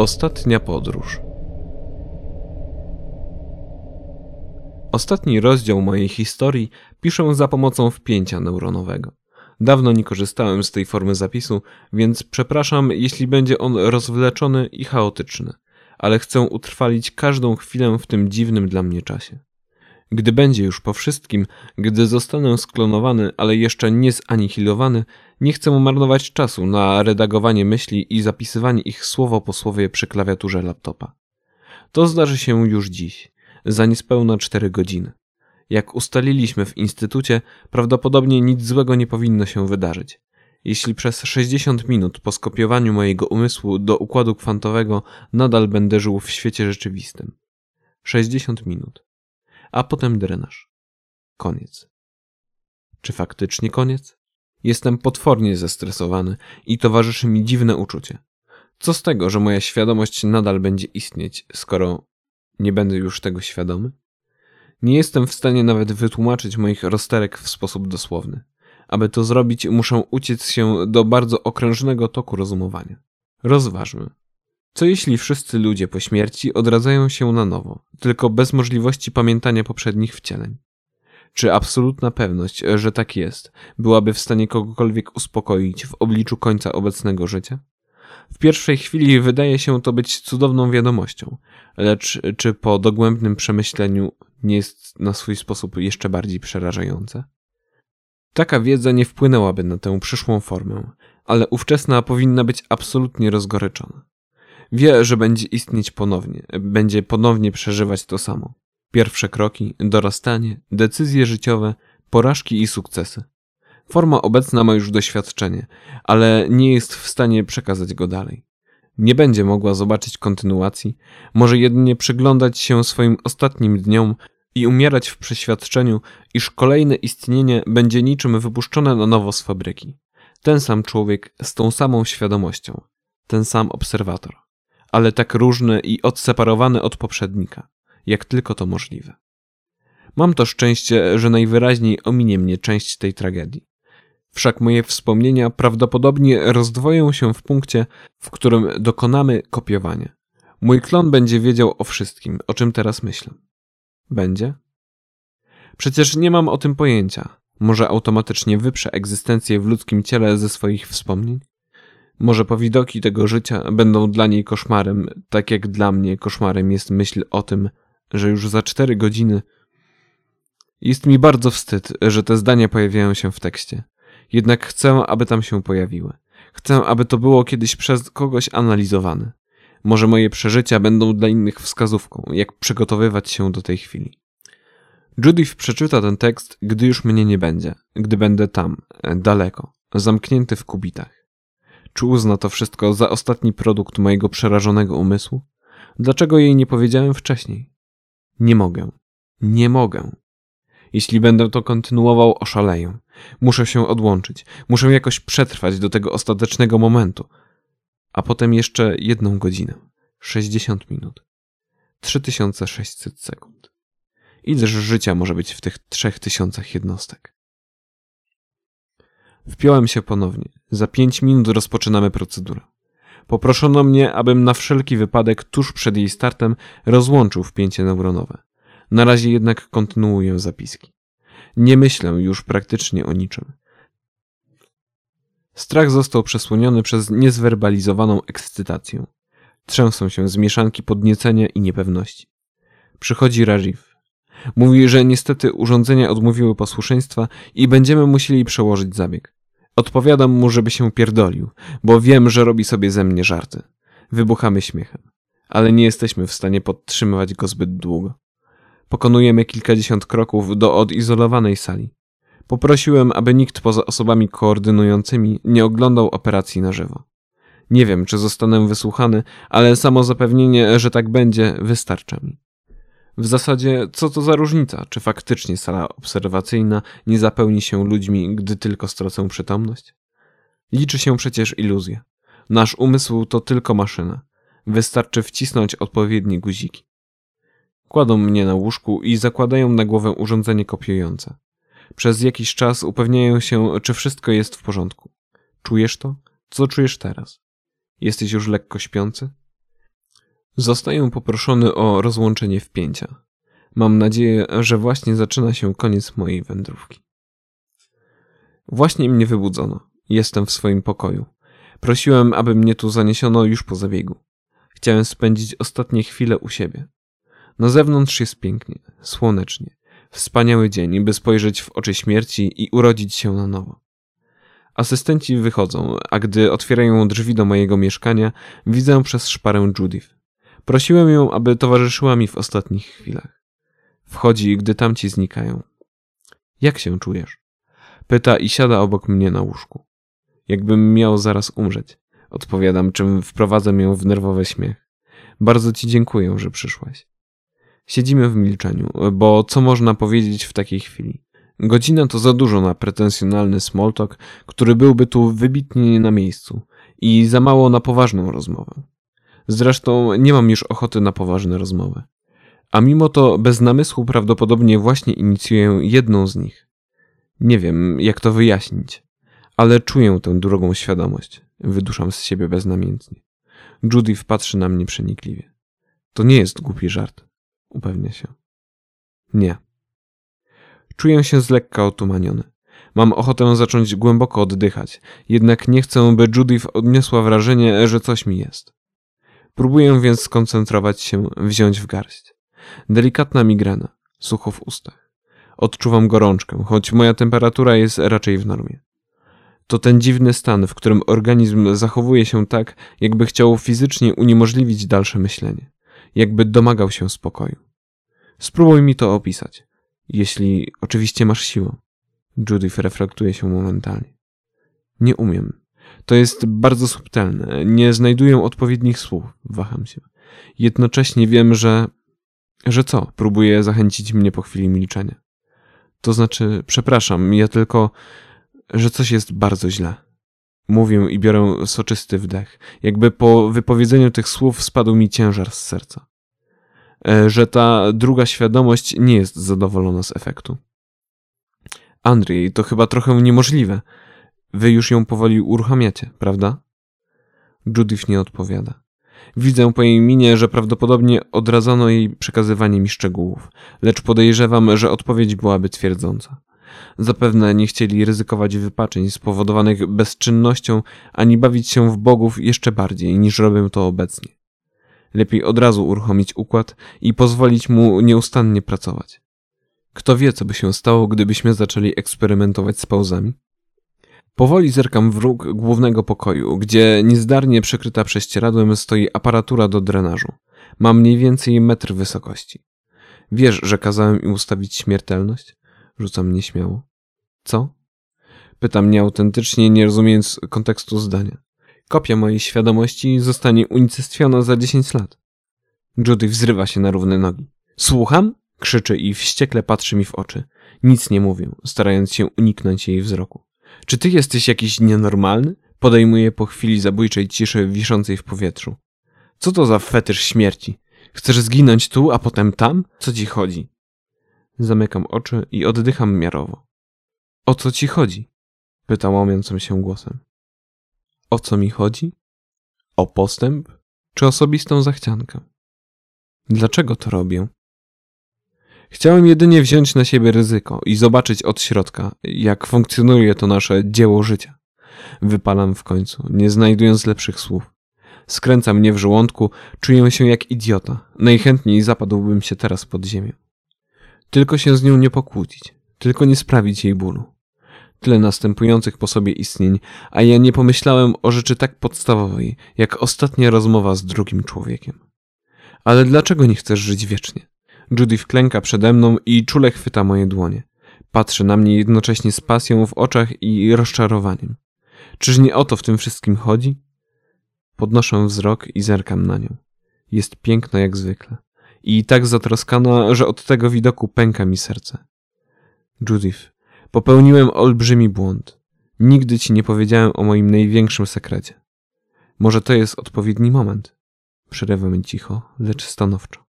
Ostatnia podróż. Ostatni rozdział mojej historii piszę za pomocą wpięcia neuronowego. Dawno nie korzystałem z tej formy zapisu, więc przepraszam, jeśli będzie on rozwleczony i chaotyczny, ale chcę utrwalić każdą chwilę w tym dziwnym dla mnie czasie. Gdy będzie już po wszystkim, gdy zostanę sklonowany, ale jeszcze nie zanihilowany, nie chcę marnować czasu na redagowanie myśli i zapisywanie ich słowo po słowie przy klawiaturze laptopa. To zdarzy się już dziś, za niespełna cztery godziny. Jak ustaliliśmy w instytucie, prawdopodobnie nic złego nie powinno się wydarzyć. Jeśli przez 60 minut po skopiowaniu mojego umysłu do układu kwantowego nadal będę żył w świecie rzeczywistym. 60 minut. A potem drenaż. Koniec. Czy faktycznie koniec? Jestem potwornie zestresowany i towarzyszy mi dziwne uczucie. Co z tego, że moja świadomość nadal będzie istnieć, skoro nie będę już tego świadomy? Nie jestem w stanie nawet wytłumaczyć moich rozterek w sposób dosłowny. Aby to zrobić, muszę uciec się do bardzo okrężnego toku rozumowania. Rozważmy. Co jeśli wszyscy ludzie po śmierci odradzają się na nowo, tylko bez możliwości pamiętania poprzednich wcieleń? Czy absolutna pewność, że tak jest, byłaby w stanie kogokolwiek uspokoić w obliczu końca obecnego życia? W pierwszej chwili wydaje się to być cudowną wiadomością, lecz czy po dogłębnym przemyśleniu nie jest na swój sposób jeszcze bardziej przerażające? Taka wiedza nie wpłynęłaby na tę przyszłą formę, ale ówczesna powinna być absolutnie rozgoryczona. Wie, że będzie istnieć ponownie, będzie ponownie przeżywać to samo. Pierwsze kroki, dorastanie, decyzje życiowe, porażki i sukcesy. Forma obecna ma już doświadczenie, ale nie jest w stanie przekazać go dalej. Nie będzie mogła zobaczyć kontynuacji, może jedynie przyglądać się swoim ostatnim dniom i umierać w przeświadczeniu, iż kolejne istnienie będzie niczym wypuszczone na nowo z fabryki. Ten sam człowiek z tą samą świadomością, ten sam obserwator, ale tak różny i odseparowany od poprzednika jak tylko to możliwe. Mam to szczęście, że najwyraźniej ominie mnie część tej tragedii. Wszak moje wspomnienia prawdopodobnie rozdwoją się w punkcie, w którym dokonamy kopiowania. Mój klon będzie wiedział o wszystkim, o czym teraz myślę. Będzie? Przecież nie mam o tym pojęcia. Może automatycznie wyprze egzystencję w ludzkim ciele ze swoich wspomnień? Może powidoki tego życia będą dla niej koszmarem, tak jak dla mnie koszmarem jest myśl o tym, że już za cztery godziny. Jest mi bardzo wstyd, że te zdania pojawiają się w tekście. Jednak chcę, aby tam się pojawiły. Chcę, aby to było kiedyś przez kogoś analizowane. Może moje przeżycia będą dla innych wskazówką, jak przygotowywać się do tej chwili. Judith przeczyta ten tekst, gdy już mnie nie będzie, gdy będę tam, daleko, zamknięty w kubitach. Czy uzna to wszystko za ostatni produkt mojego przerażonego umysłu? Dlaczego jej nie powiedziałem wcześniej? Nie mogę. Nie mogę. Jeśli będę to kontynuował, oszaleję. Muszę się odłączyć. Muszę jakoś przetrwać do tego ostatecznego momentu. A potem jeszcze jedną godzinę. 60 minut. 3600 sekund. Ileż życia może być w tych 3000 jednostek? Wpiąłem się ponownie. Za pięć minut rozpoczynamy procedurę. Poproszono mnie, abym na wszelki wypadek tuż przed jej startem rozłączył wpięcie neuronowe. Na razie jednak kontynuuję zapiski. Nie myślę już praktycznie o niczym. Strach został przesłoniony przez niezwerbalizowaną ekscytację. Trzęsą się z mieszanki podniecenia i niepewności. Przychodzi Rajiv. Mówi, że niestety urządzenia odmówiły posłuszeństwa i będziemy musieli przełożyć zabieg. Odpowiadam mu, żeby się pierdolił, bo wiem, że robi sobie ze mnie żarty. Wybuchamy śmiechem, ale nie jesteśmy w stanie podtrzymywać go zbyt długo. Pokonujemy kilkadziesiąt kroków do odizolowanej sali. Poprosiłem, aby nikt poza osobami koordynującymi nie oglądał operacji na żywo. Nie wiem, czy zostanę wysłuchany, ale samo zapewnienie, że tak będzie, wystarcza mi. W zasadzie, co to za różnica, czy faktycznie sala obserwacyjna nie zapełni się ludźmi, gdy tylko stracą przytomność? Liczy się przecież iluzja. Nasz umysł to tylko maszyna. Wystarczy wcisnąć odpowiednie guziki. Kładą mnie na łóżku i zakładają na głowę urządzenie kopiujące. Przez jakiś czas upewniają się, czy wszystko jest w porządku. Czujesz to? Co czujesz teraz? Jesteś już lekko śpiący? Zostaję poproszony o rozłączenie wpięcia. Mam nadzieję, że właśnie zaczyna się koniec mojej wędrówki. Właśnie mnie wybudzono. Jestem w swoim pokoju. Prosiłem, aby mnie tu zaniesiono już po zabiegu. Chciałem spędzić ostatnie chwile u siebie. Na zewnątrz jest pięknie, słonecznie. Wspaniały dzień, by spojrzeć w oczy śmierci i urodzić się na nowo. Asystenci wychodzą, a gdy otwierają drzwi do mojego mieszkania, widzę przez szparę Judith. Prosiłem ją, aby towarzyszyła mi w ostatnich chwilach. Wchodzi, gdy tamci znikają. Jak się czujesz? Pyta i siada obok mnie na łóżku. Jakbym miał zaraz umrzeć. Odpowiadam, czym wprowadzę ją w nerwowy śmiech. Bardzo ci dziękuję, że przyszłaś. Siedzimy w milczeniu, bo co można powiedzieć w takiej chwili? Godzina to za dużo na pretensjonalny smalltalk, który byłby tu wybitnie nie na miejscu i za mało na poważną rozmowę. Zresztą nie mam już ochoty na poważne rozmowy. A mimo to bez namysłu prawdopodobnie właśnie inicjuję jedną z nich. Nie wiem, jak to wyjaśnić, ale czuję tę drugą świadomość. Wyduszam z siebie beznamiętnie. Judy patrzy na mnie przenikliwie. To nie jest głupi żart, upewnia się. Nie. Czuję się z lekka otumaniony. Mam ochotę zacząć głęboko oddychać, jednak nie chcę, by Judith odniosła wrażenie, że coś mi jest. Próbuję więc skoncentrować się, wziąć w garść. Delikatna migrena, sucho w ustach. Odczuwam gorączkę, choć moja temperatura jest raczej w normie. To ten dziwny stan, w którym organizm zachowuje się tak, jakby chciał fizycznie uniemożliwić dalsze myślenie, jakby domagał się spokoju. Spróbuj mi to opisać, jeśli oczywiście masz siłę. Judith reflektuje się momentalnie. Nie umiem. To jest bardzo subtelne. Nie znajduję odpowiednich słów. Waham się. Jednocześnie wiem, że. że co? Próbuje zachęcić mnie po chwili milczenia. To znaczy, przepraszam, ja tylko że coś jest bardzo źle. Mówię i biorę soczysty wdech, jakby po wypowiedzeniu tych słów spadł mi ciężar z serca. E, że ta druga świadomość nie jest zadowolona z efektu. Andrzej, to chyba trochę niemożliwe. Wy już ją powoli uruchamiacie, prawda? Judith nie odpowiada. Widzę po jej minie, że prawdopodobnie odradzano jej przekazywanie mi szczegółów, lecz podejrzewam, że odpowiedź byłaby twierdząca. Zapewne nie chcieli ryzykować wypaczeń spowodowanych bezczynnością, ani bawić się w bogów jeszcze bardziej niż robią to obecnie. Lepiej od razu uruchomić układ i pozwolić mu nieustannie pracować. Kto wie, co by się stało, gdybyśmy zaczęli eksperymentować z pauzami? Powoli zerkam w róg głównego pokoju, gdzie niezdarnie przykryta prześcieradłem stoi aparatura do drenażu. Ma mniej więcej metr wysokości. Wiesz, że kazałem im ustawić śmiertelność? Rzucam nieśmiało. Co? Pytam nieautentycznie, nie rozumiejąc kontekstu zdania. Kopia mojej świadomości zostanie unicestwiona za 10 lat. Judy wzrywa się na równe nogi. Słucham? Krzyczy i wściekle patrzy mi w oczy. Nic nie mówię, starając się uniknąć jej wzroku. Czy ty jesteś jakiś nienormalny? Podejmuje po chwili zabójczej ciszy wiszącej w powietrzu. Co to za fetysz śmierci? Chcesz zginąć tu, a potem tam? Co ci chodzi? Zamykam oczy i oddycham miarowo. O co ci chodzi? Pyta łamiącym się głosem. O co mi chodzi? O postęp czy osobistą zachciankę? Dlaczego to robię? Chciałem jedynie wziąć na siebie ryzyko i zobaczyć od środka, jak funkcjonuje to nasze dzieło życia. Wypalam w końcu, nie znajdując lepszych słów. Skręca mnie w żołądku, czuję się jak idiota. Najchętniej zapadłbym się teraz pod ziemię. Tylko się z nią nie pokłócić, tylko nie sprawić jej bólu. Tyle następujących po sobie istnień, a ja nie pomyślałem o rzeczy tak podstawowej, jak ostatnia rozmowa z drugim człowiekiem. Ale dlaczego nie chcesz żyć wiecznie? Judy wklęka przede mną i czule chwyta moje dłonie. Patrzy na mnie jednocześnie z pasją w oczach i rozczarowaniem. Czyż nie o to w tym wszystkim chodzi? Podnoszę wzrok i zerkam na nią. Jest piękna jak zwykle i tak zatroskana, że od tego widoku pęka mi serce. Judith, popełniłem olbrzymi błąd. Nigdy ci nie powiedziałem o moim największym sekrecie. Może to jest odpowiedni moment. Przerywa mi cicho, lecz stanowczo.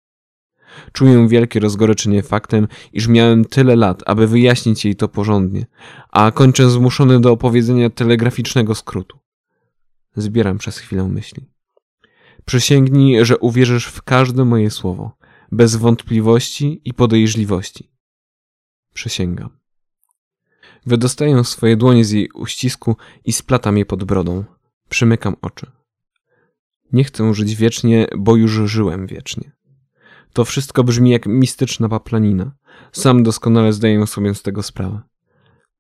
Czuję wielkie rozgoryczenie faktem, iż miałem tyle lat, aby wyjaśnić jej to porządnie, a kończę zmuszony do opowiedzenia telegraficznego skrótu. Zbieram przez chwilę myśli. Przysięgnij, że uwierzysz w każde moje słowo, bez wątpliwości i podejrzliwości. Przysięgam. Wydostaję swoje dłonie z jej uścisku i splatam je pod brodą. Przymykam oczy. Nie chcę żyć wiecznie, bo już żyłem wiecznie. To wszystko brzmi jak mistyczna paplanina. Sam doskonale zdaję sobie z tego sprawę.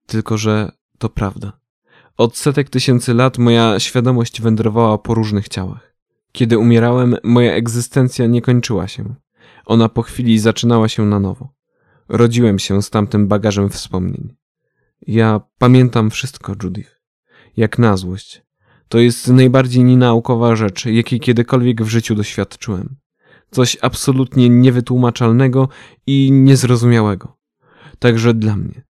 Tylko, że to prawda. Od setek tysięcy lat moja świadomość wędrowała po różnych ciałach. Kiedy umierałem, moja egzystencja nie kończyła się. Ona po chwili zaczynała się na nowo. Rodziłem się z tamtym bagażem wspomnień. Ja pamiętam wszystko, Judith. Jak na złość. To jest najbardziej nienaukowa rzecz, jakiej kiedykolwiek w życiu doświadczyłem. Coś absolutnie niewytłumaczalnego i niezrozumiałego. Także dla mnie.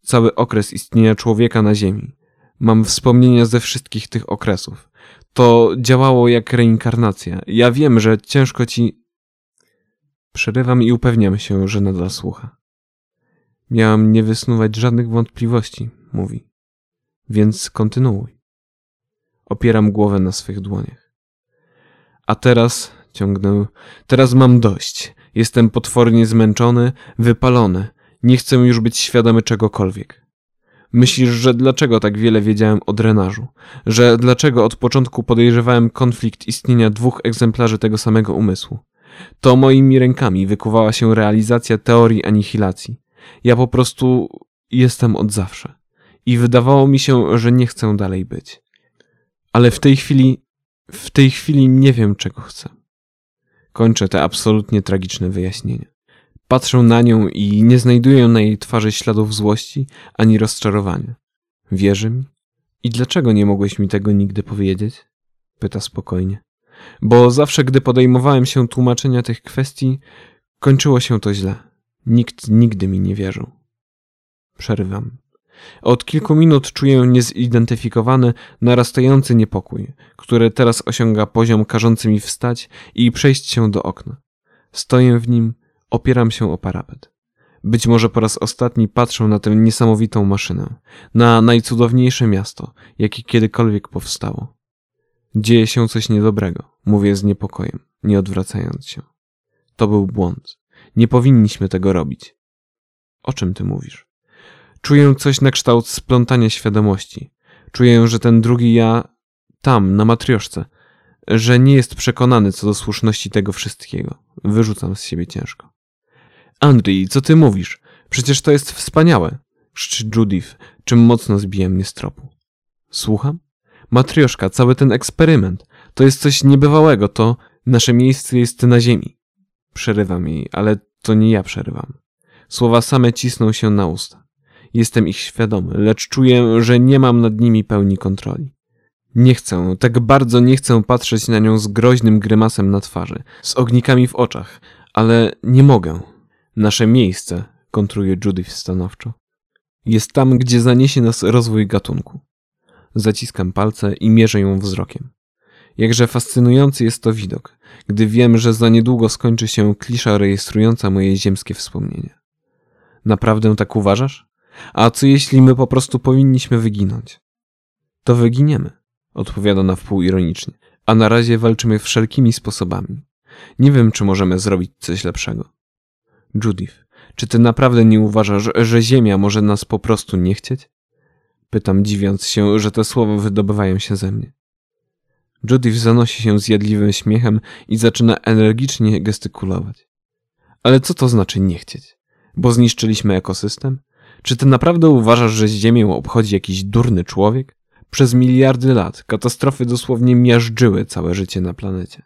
Cały okres istnienia człowieka na Ziemi. Mam wspomnienia ze wszystkich tych okresów. To działało jak reinkarnacja. Ja wiem, że ciężko ci. Przerywam i upewniam się, że nadal słucha. Miałam nie wysnuwać żadnych wątpliwości, mówi. Więc kontynuuj. Opieram głowę na swych dłoniach. A teraz, ciągnę, teraz mam dość. Jestem potwornie zmęczony, wypalony. Nie chcę już być świadomy czegokolwiek. Myślisz, że dlaczego tak wiele wiedziałem o drenażu? Że dlaczego od początku podejrzewałem konflikt istnienia dwóch egzemplarzy tego samego umysłu? To moimi rękami wykuwała się realizacja teorii anihilacji. Ja po prostu jestem od zawsze. I wydawało mi się, że nie chcę dalej być. Ale w tej chwili, w tej chwili nie wiem, czego chcę. Kończę te absolutnie tragiczne wyjaśnienia. Patrzę na nią i nie znajduję na jej twarzy śladów złości ani rozczarowania. Wierzy mi? I dlaczego nie mogłeś mi tego nigdy powiedzieć? Pyta spokojnie. Bo zawsze, gdy podejmowałem się tłumaczenia tych kwestii, kończyło się to źle. Nikt nigdy mi nie wierzył. Przerywam. Od kilku minut czuję niezidentyfikowany, narastający niepokój, który teraz osiąga poziom każący mi wstać i przejść się do okna. Stoję w nim, opieram się o parapet. Być może po raz ostatni patrzę na tę niesamowitą maszynę, na najcudowniejsze miasto, jakie kiedykolwiek powstało. Dzieje się coś niedobrego, mówię z niepokojem, nie odwracając się. To był błąd. Nie powinniśmy tego robić. O czym ty mówisz? Czuję coś na kształt splątania świadomości. Czuję, że ten drugi ja, tam, na matrioszce, że nie jest przekonany co do słuszności tego wszystkiego. Wyrzucam z siebie ciężko. Andrii, co ty mówisz? Przecież to jest wspaniałe! Krzyczy Judith, czym mocno zbija mnie z tropu. Słucham? Matrioszka, cały ten eksperyment. To jest coś niebywałego, to nasze miejsce jest na ziemi. Przerywam jej, ale to nie ja przerywam. Słowa same cisną się na usta. Jestem ich świadomy, lecz czuję, że nie mam nad nimi pełni kontroli. Nie chcę, tak bardzo nie chcę patrzeć na nią z groźnym grymasem na twarzy, z ognikami w oczach, ale nie mogę. Nasze miejsce, kontruje Judith stanowczo, jest tam, gdzie zaniesie nas rozwój gatunku. Zaciskam palce i mierzę ją wzrokiem. Jakże fascynujący jest to widok, gdy wiem, że za niedługo skończy się klisza rejestrująca moje ziemskie wspomnienia. Naprawdę tak uważasz? A co jeśli my po prostu powinniśmy wyginąć? To wyginiemy, odpowiada na wpół ironicznie, a na razie walczymy wszelkimi sposobami. Nie wiem, czy możemy zrobić coś lepszego. Judith, czy ty naprawdę nie uważasz, że Ziemia może nas po prostu nie chcieć? Pytam, dziwiąc się, że te słowa wydobywają się ze mnie. Judith zanosi się zjadliwym śmiechem i zaczyna energicznie gestykulować. Ale co to znaczy nie chcieć? Bo zniszczyliśmy ekosystem? Czy ty naprawdę uważasz, że Ziemię obchodzi jakiś durny człowiek? Przez miliardy lat katastrofy dosłownie miażdżyły całe życie na planecie.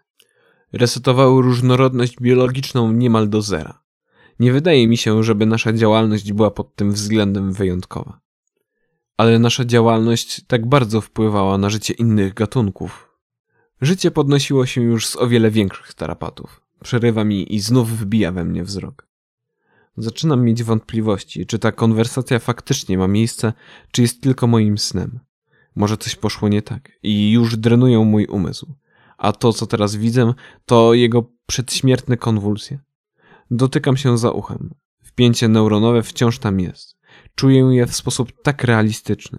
Resetowały różnorodność biologiczną niemal do zera. Nie wydaje mi się, żeby nasza działalność była pod tym względem wyjątkowa. Ale nasza działalność tak bardzo wpływała na życie innych gatunków. Życie podnosiło się już z o wiele większych tarapatów. Przerywa mi i znów wbija we mnie wzrok. Zaczynam mieć wątpliwości, czy ta konwersacja faktycznie ma miejsce, czy jest tylko moim snem. Może coś poszło nie tak i już drenują mój umysł. A to, co teraz widzę, to jego przedśmiertne konwulsje. Dotykam się za uchem. Wpięcie neuronowe wciąż tam jest. Czuję je w sposób tak realistyczny.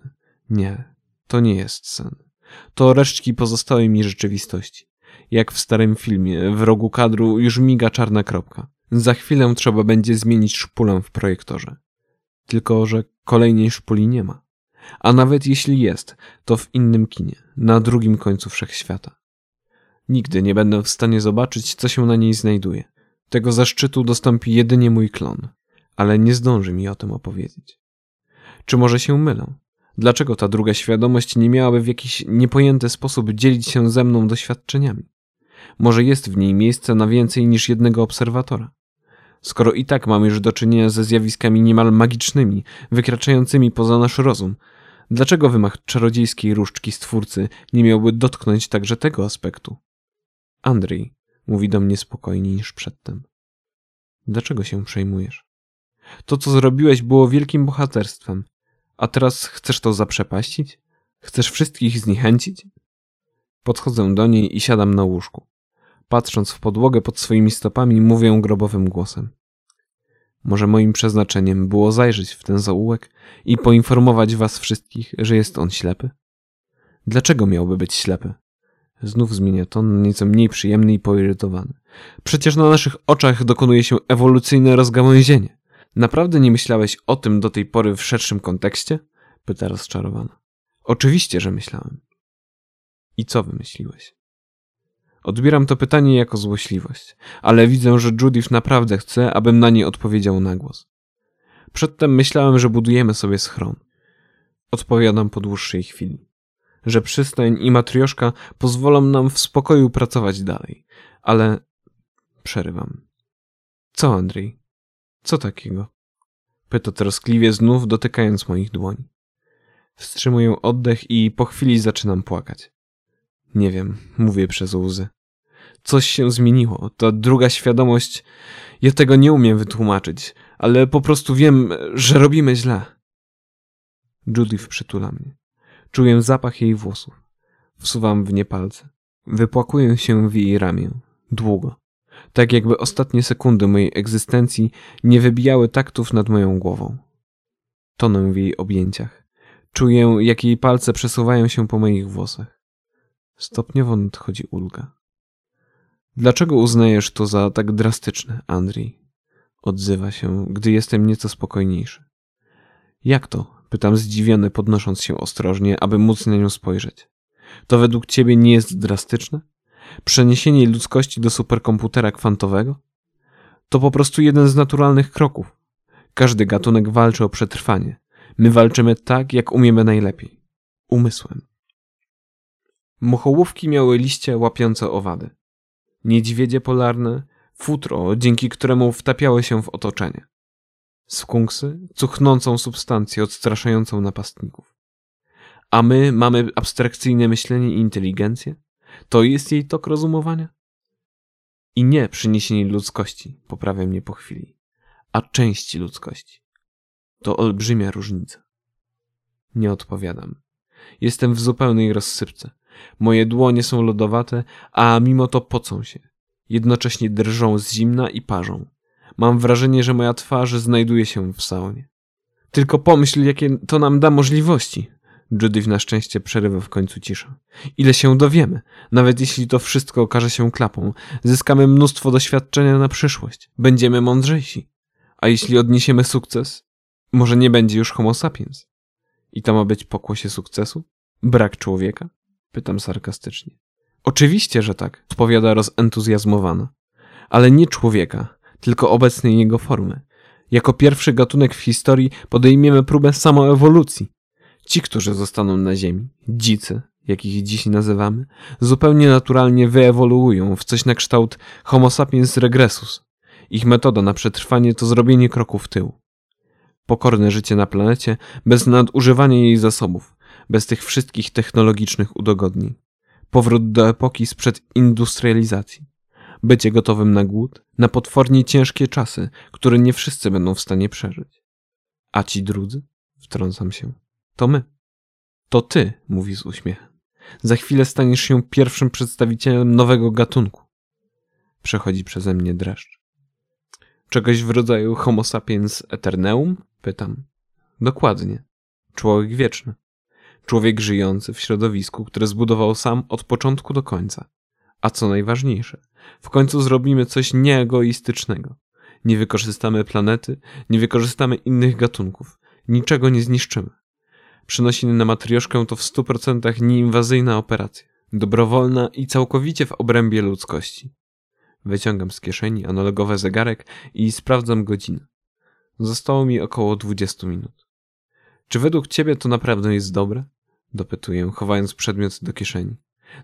Nie, to nie jest sen. To resztki pozostałej mi rzeczywistości. Jak w starym filmie, w rogu kadru już miga czarna kropka. Za chwilę trzeba będzie zmienić szpulę w projektorze. Tylko, że kolejnej szpuli nie ma. A nawet jeśli jest, to w innym kinie, na drugim końcu wszechświata. Nigdy nie będę w stanie zobaczyć, co się na niej znajduje. Tego zaszczytu dostąpi jedynie mój klon, ale nie zdąży mi o tym opowiedzieć. Czy może się mylę? Dlaczego ta druga świadomość nie miałaby w jakiś niepojęty sposób dzielić się ze mną doświadczeniami? Może jest w niej miejsce na więcej niż jednego obserwatora? Skoro i tak mamy już do czynienia ze zjawiskami niemal magicznymi, wykraczającymi poza nasz rozum, dlaczego wymach czarodziejskiej różdżki stwórcy nie miałby dotknąć także tego aspektu? Andrzej mówi do mnie spokojniej niż przedtem. Dlaczego się przejmujesz? To, co zrobiłeś, było wielkim bohaterstwem, a teraz chcesz to zaprzepaścić? Chcesz wszystkich zniechęcić? Podchodzę do niej i siadam na łóżku. Patrząc w podłogę pod swoimi stopami, mówię grobowym głosem. Może moim przeznaczeniem było zajrzeć w ten zaułek i poinformować was wszystkich, że jest on ślepy? Dlaczego miałby być ślepy? Znów zmienia ton na nieco mniej przyjemny i poirytowany. Przecież na naszych oczach dokonuje się ewolucyjne rozgałęzienie. Naprawdę nie myślałeś o tym do tej pory w szerszym kontekście? Pyta rozczarowana. Oczywiście, że myślałem. I co wymyśliłeś? Odbieram to pytanie jako złośliwość, ale widzę, że Judith naprawdę chce, abym na nie odpowiedział na głos. Przedtem myślałem, że budujemy sobie schron. Odpowiadam po dłuższej chwili. Że przystań i matrioszka pozwolą nam w spokoju pracować dalej. Ale przerywam. Co, Andrzej? Co takiego? Pyta troskliwie znów dotykając moich dłoni. Wstrzymuję oddech i po chwili zaczynam płakać. Nie wiem, mówię przez łzy. Coś się zmieniło. To druga świadomość. Ja tego nie umiem wytłumaczyć, ale po prostu wiem, że robimy źle. Judith przytula mnie. Czuję zapach jej włosów. Wsuwam w nie palce. Wypłakuję się w jej ramię. Długo. Tak jakby ostatnie sekundy mojej egzystencji nie wybijały taktów nad moją głową. Tonę w jej objęciach. Czuję, jak jej palce przesuwają się po moich włosach. Stopniowo nadchodzi ulga. Dlaczego uznajesz to za tak drastyczne, Andrzej? Odzywa się, gdy jestem nieco spokojniejszy. Jak to? Pytam zdziwiony, podnosząc się ostrożnie, aby móc na nią spojrzeć. To według ciebie nie jest drastyczne? Przeniesienie ludzkości do superkomputera kwantowego? To po prostu jeden z naturalnych kroków. Każdy gatunek walczy o przetrwanie. My walczymy tak, jak umiemy najlepiej. Umysłem. Mochołówki miały liście łapiące owady. Niedźwiedzie polarne, futro, dzięki któremu wtapiały się w otoczenie. Skunksy, cuchnącą substancję odstraszającą napastników. A my mamy abstrakcyjne myślenie i inteligencję? To jest jej tok rozumowania? I nie przyniesienie ludzkości, poprawia mnie po chwili, a części ludzkości. To olbrzymia różnica. Nie odpowiadam. Jestem w zupełnej rozsypce. Moje dłonie są lodowate, a mimo to pocą się. Jednocześnie drżą z zimna i parzą. Mam wrażenie, że moja twarz znajduje się w saunie. Tylko pomyśl, jakie to nam da możliwości. Judith na szczęście przerywa w końcu cisza. Ile się dowiemy, nawet jeśli to wszystko okaże się klapą, zyskamy mnóstwo doświadczenia na przyszłość. Będziemy mądrzejsi. A jeśli odniesiemy sukces, może nie będzie już homo sapiens. I to ma być pokłosie sukcesu? Brak człowieka? Pytam sarkastycznie. Oczywiście, że tak, odpowiada rozentuzjazmowana. Ale nie człowieka, tylko obecnej jego formy. Jako pierwszy gatunek w historii podejmiemy próbę samoewolucji. Ci, którzy zostaną na Ziemi, dzicy, jak ich dziś nazywamy, zupełnie naturalnie wyewoluują w coś na kształt Homo sapiens regressus. Ich metoda na przetrwanie to zrobienie kroku w tył. Pokorne życie na planecie bez nadużywania jej zasobów, bez tych wszystkich technologicznych udogodnień. Powrót do epoki sprzed industrializacji. Bycie gotowym na głód, na potwornie ciężkie czasy, które nie wszyscy będą w stanie przeżyć. A ci drudzy? Wtrącam się. To my. To ty, mówi z uśmiechem. Za chwilę staniesz się pierwszym przedstawicielem nowego gatunku. Przechodzi przeze mnie dreszcz. Czegoś w rodzaju Homo sapiens eterneum? Pytam. Dokładnie. Człowiek wieczny. Człowiek żyjący w środowisku, które zbudował sam od początku do końca. A co najważniejsze, w końcu zrobimy coś nieegoistycznego. Nie wykorzystamy planety, nie wykorzystamy innych gatunków, niczego nie zniszczymy. Przynosiny na matrioszkę to w 100% nieinwazyjna operacja, dobrowolna i całkowicie w obrębie ludzkości. Wyciągam z kieszeni analogowy zegarek i sprawdzam godzinę. Zostało mi około 20 minut. Czy według ciebie to naprawdę jest dobre? Dopytuję, chowając przedmiot do kieszeni.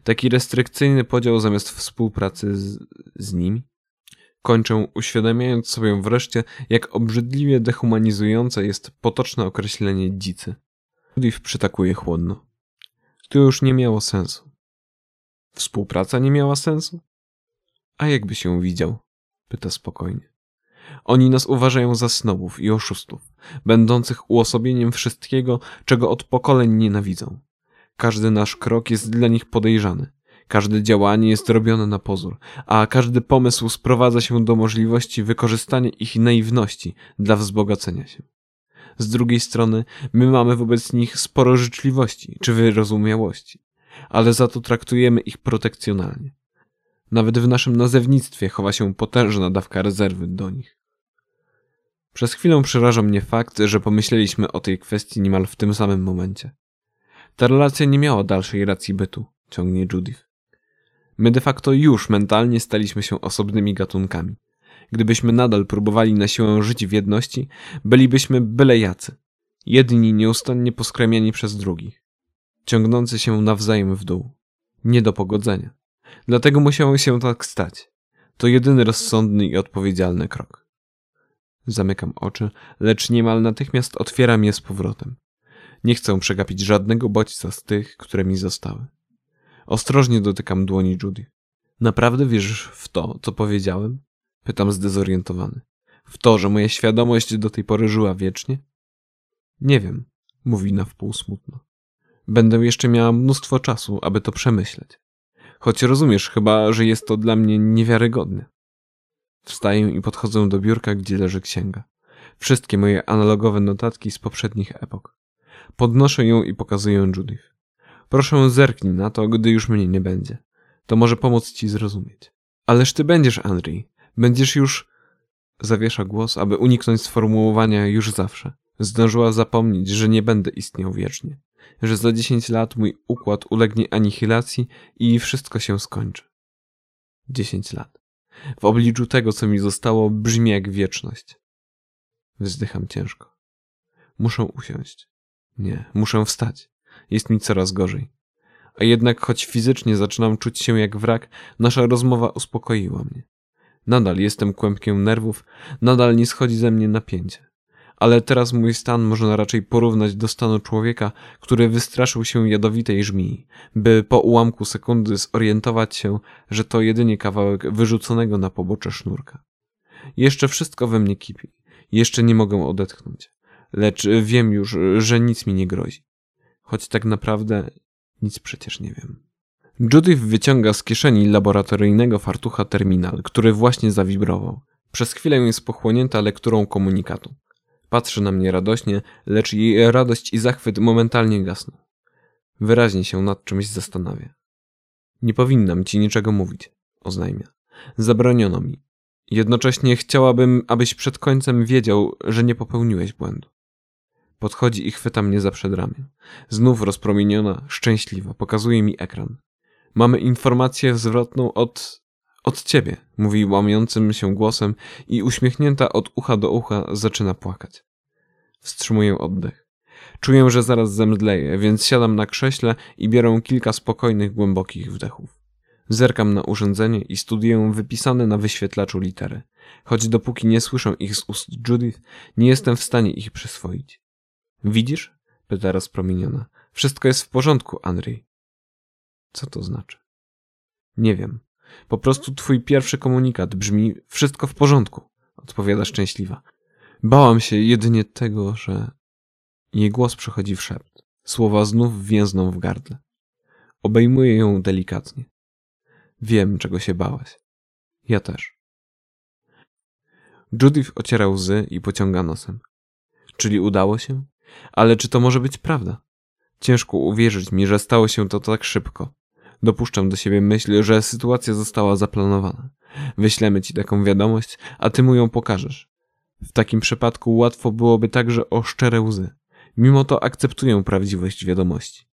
Taki restrykcyjny podział zamiast współpracy z, z nimi? Kończę, uświadamiając sobie wreszcie, jak obrzydliwie dehumanizujące jest potoczne określenie dzicy. Liv przytakuje chłodno. To już nie miało sensu. Współpraca nie miała sensu? A jakby się widział? Pyta spokojnie. Oni nas uważają za snobów i oszustów, będących uosobieniem wszystkiego, czego od pokoleń nienawidzą. Każdy nasz krok jest dla nich podejrzany. Każde działanie jest robione na pozór, a każdy pomysł sprowadza się do możliwości wykorzystania ich naiwności dla wzbogacenia się. Z drugiej strony, my mamy wobec nich sporo życzliwości czy wyrozumiałości, ale za to traktujemy ich protekcjonalnie. Nawet w naszym nazewnictwie chowa się potężna dawka rezerwy do nich. Przez chwilę przeraża mnie fakt, że pomyśleliśmy o tej kwestii niemal w tym samym momencie. Ta relacja nie miała dalszej racji bytu, ciągnie Judith. My de facto już mentalnie staliśmy się osobnymi gatunkami. Gdybyśmy nadal próbowali na siłę żyć w jedności, bylibyśmy byle jacy. Jedni nieustannie poskramiani przez drugich. Ciągnący się nawzajem w dół. Nie do pogodzenia. Dlatego musiało się tak stać. To jedyny rozsądny i odpowiedzialny krok. Zamykam oczy, lecz niemal natychmiast otwieram je z powrotem. Nie chcę przegapić żadnego bodźca z tych, które mi zostały. Ostrożnie dotykam dłoni Judy. Naprawdę wierzysz w to, co powiedziałem? Pytam zdezorientowany. W to, że moja świadomość do tej pory żyła wiecznie? Nie wiem, mówi na wpół smutno. Będę jeszcze miała mnóstwo czasu, aby to przemyśleć. Choć rozumiesz chyba, że jest to dla mnie niewiarygodne. Wstaję i podchodzę do biurka, gdzie leży księga. Wszystkie moje analogowe notatki z poprzednich epok. Podnoszę ją i pokazuję Judith. Proszę zerknij na to, gdy już mnie nie będzie. To może pomóc ci zrozumieć. Ależ ty będziesz, Andrzej. Będziesz już... Zawiesza głos, aby uniknąć sformułowania już zawsze. Zdążyła zapomnieć, że nie będę istniał wiecznie. Że za dziesięć lat mój układ ulegnie anihilacji i wszystko się skończy. Dziesięć lat. W obliczu tego, co mi zostało, brzmi jak wieczność. Wzdycham ciężko. Muszę usiąść. Nie, muszę wstać. Jest mi coraz gorzej. A jednak, choć fizycznie zaczynam czuć się jak wrak, nasza rozmowa uspokoiła mnie. Nadal jestem kłębkiem nerwów, nadal nie schodzi ze mnie napięcie. Ale teraz mój stan można raczej porównać do stanu człowieka, który wystraszył się jadowitej żmii, by po ułamku sekundy zorientować się, że to jedynie kawałek wyrzuconego na pobocze sznurka. Jeszcze wszystko we mnie kipi. Jeszcze nie mogę odetchnąć. Lecz wiem już, że nic mi nie grozi. Choć tak naprawdę nic przecież nie wiem. Judith wyciąga z kieszeni laboratoryjnego fartucha terminal, który właśnie zawibrował. Przez chwilę jest pochłonięta lekturą komunikatu. Patrzy na mnie radośnie, lecz jej radość i zachwyt momentalnie gasną. Wyraźnie się nad czymś zastanawia. Nie powinnam ci niczego mówić, oznajmia. Zabroniono mi. Jednocześnie chciałabym, abyś przed końcem wiedział, że nie popełniłeś błędu. Podchodzi i chwyta mnie za przedramię. Znów rozpromieniona, szczęśliwa, pokazuje mi ekran. Mamy informację zwrotną od... od ciebie, mówi łamiącym się głosem i uśmiechnięta od ucha do ucha zaczyna płakać. Wstrzymuję oddech. Czuję, że zaraz zemdleję, więc siadam na krześle i biorę kilka spokojnych, głębokich wdechów. Zerkam na urządzenie i studiuję wypisane na wyświetlaczu litery. Choć dopóki nie słyszę ich z ust Judith, nie jestem w stanie ich przyswoić. Widzisz? pyta rozpromieniona. Wszystko jest w porządku, Andrzej. Co to znaczy? Nie wiem. Po prostu twój pierwszy komunikat brzmi wszystko w porządku, odpowiada szczęśliwa. Bałam się jedynie tego, że jej głos przechodzi w szept. Słowa znów więzną w gardle. Obejmuję ją delikatnie. Wiem, czego się bałaś. Ja też. Judith ociera łzy i pociąga nosem. Czyli udało się? Ale czy to może być prawda? Ciężko uwierzyć mi, że stało się to tak szybko. Dopuszczam do siebie myśl, że sytuacja została zaplanowana. Wyślemy ci taką wiadomość, a ty mu ją pokażesz. W takim przypadku łatwo byłoby także o szczere łzy. Mimo to akceptuję prawdziwość wiadomości.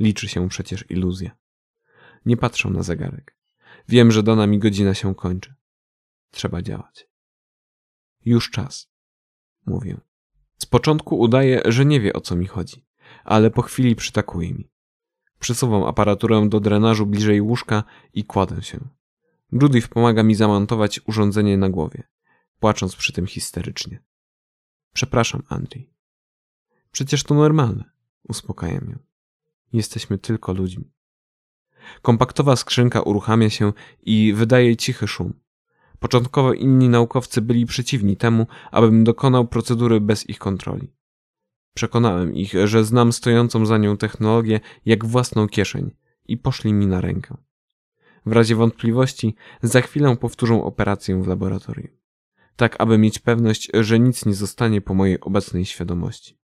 Liczy się przecież iluzja. Nie patrzę na zegarek. Wiem, że dana mi godzina się kończy. Trzeba działać. Już czas. Mówię. Z początku udaje, że nie wie o co mi chodzi, ale po chwili przytakuje mi. Przesuwam aparaturę do drenażu bliżej łóżka i kładę się. Judith pomaga mi zamontować urządzenie na głowie, płacząc przy tym histerycznie. Przepraszam, Andrzej. Przecież to normalne, uspokajam ją. Jesteśmy tylko ludźmi. Kompaktowa skrzynka uruchamia się i wydaje cichy szum. Początkowo inni naukowcy byli przeciwni temu, abym dokonał procedury bez ich kontroli. Przekonałem ich, że znam stojącą za nią technologię jak własną kieszeń i poszli mi na rękę. W razie wątpliwości za chwilę powtórzą operację w laboratorium. Tak, aby mieć pewność, że nic nie zostanie po mojej obecnej świadomości.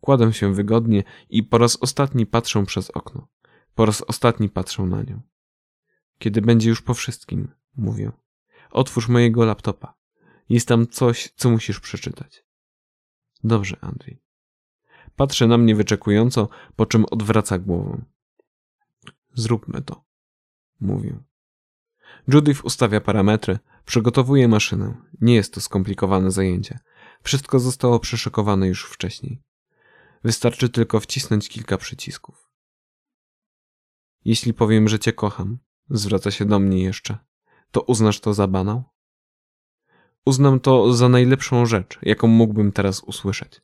Kładę się wygodnie i po raz ostatni patrzę przez okno. Po raz ostatni patrzę na nią. Kiedy będzie już po wszystkim, mówię. Otwórz mojego laptopa. Jest tam coś, co musisz przeczytać. Dobrze, Andrzej. Patrzy na mnie wyczekująco, po czym odwraca głowę. Zróbmy to, mówię. Judith ustawia parametry, przygotowuje maszynę. Nie jest to skomplikowane zajęcie. Wszystko zostało przeszykowane już wcześniej. Wystarczy tylko wcisnąć kilka przycisków. Jeśli powiem, że cię kocham, zwraca się do mnie jeszcze, to uznasz to za banał? Uznam to za najlepszą rzecz, jaką mógłbym teraz usłyszeć,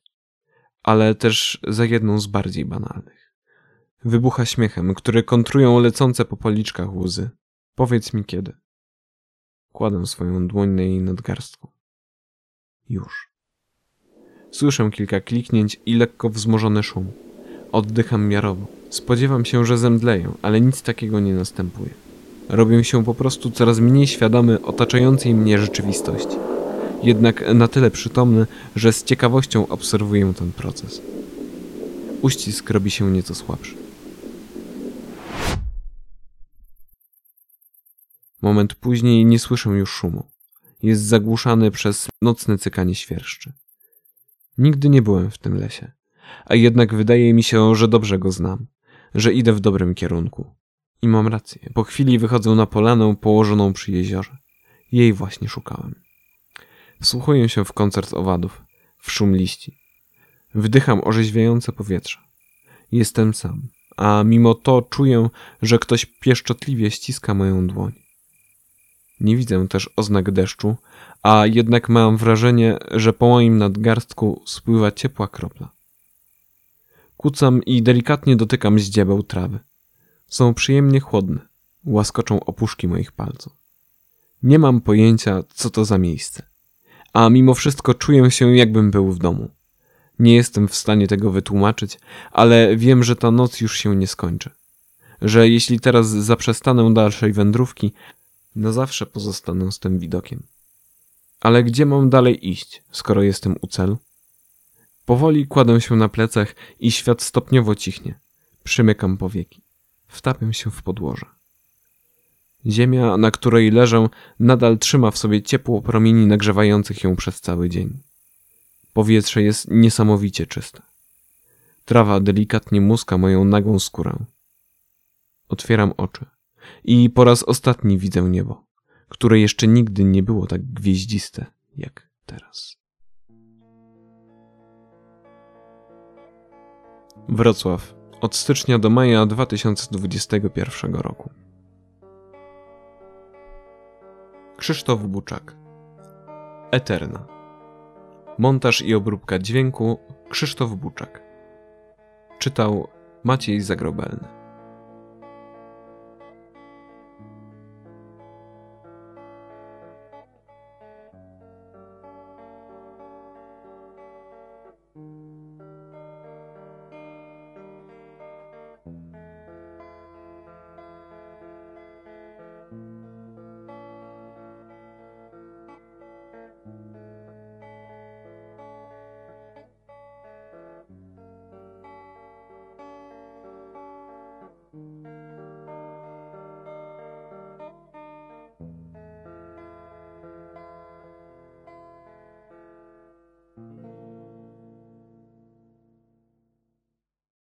ale też za jedną z bardziej banalnych. Wybucha śmiechem, który kontrują lecące po policzkach łzy. Powiedz mi kiedy. Kładę swoją dłoń na jej nadgarstku. Już. Słyszę kilka kliknięć i lekko wzmożony szum. Oddycham miarowo. Spodziewam się, że zemdleję, ale nic takiego nie następuje. Robię się po prostu coraz mniej świadomy otaczającej mnie rzeczywistości. Jednak na tyle przytomny, że z ciekawością obserwuję ten proces. Uścisk robi się nieco słabszy. Moment później nie słyszę już szumu. Jest zagłuszany przez nocne cykanie świerszczy. Nigdy nie byłem w tym lesie, a jednak wydaje mi się, że dobrze go znam, że idę w dobrym kierunku. I mam rację. Po chwili wychodzę na polanę położoną przy jeziorze. Jej właśnie szukałem. Wsłuchuję się w koncert owadów, w szum liści. Wdycham orzeźwiające powietrze. Jestem sam, a mimo to czuję, że ktoś pieszczotliwie ściska moją dłoń. Nie widzę też oznak deszczu, a jednak mam wrażenie, że po moim nadgarstku spływa ciepła kropla. Kucam i delikatnie dotykam zdziebeł trawy. Są przyjemnie chłodne, łaskoczą opuszki moich palców. Nie mam pojęcia, co to za miejsce, a mimo wszystko czuję się, jakbym był w domu. Nie jestem w stanie tego wytłumaczyć, ale wiem, że ta noc już się nie skończy. Że jeśli teraz zaprzestanę dalszej wędrówki, na zawsze pozostanę z tym widokiem. Ale gdzie mam dalej iść, skoro jestem u celu? Powoli kładę się na plecach i świat stopniowo cichnie. Przymykam powieki. Wtapiam się w podłoże. Ziemia, na której leżę, nadal trzyma w sobie ciepło promieni nagrzewających ją przez cały dzień. Powietrze jest niesamowicie czyste. Trawa delikatnie muska moją nagą skórę. Otwieram oczy i po raz ostatni widzę niebo, które jeszcze nigdy nie było tak gwieździste jak teraz. Wrocław od stycznia do maja 2021 roku. Krzysztof Buczak. Eterna. Montaż i obróbka dźwięku Krzysztof Buczak. Czytał Maciej Zagrobelny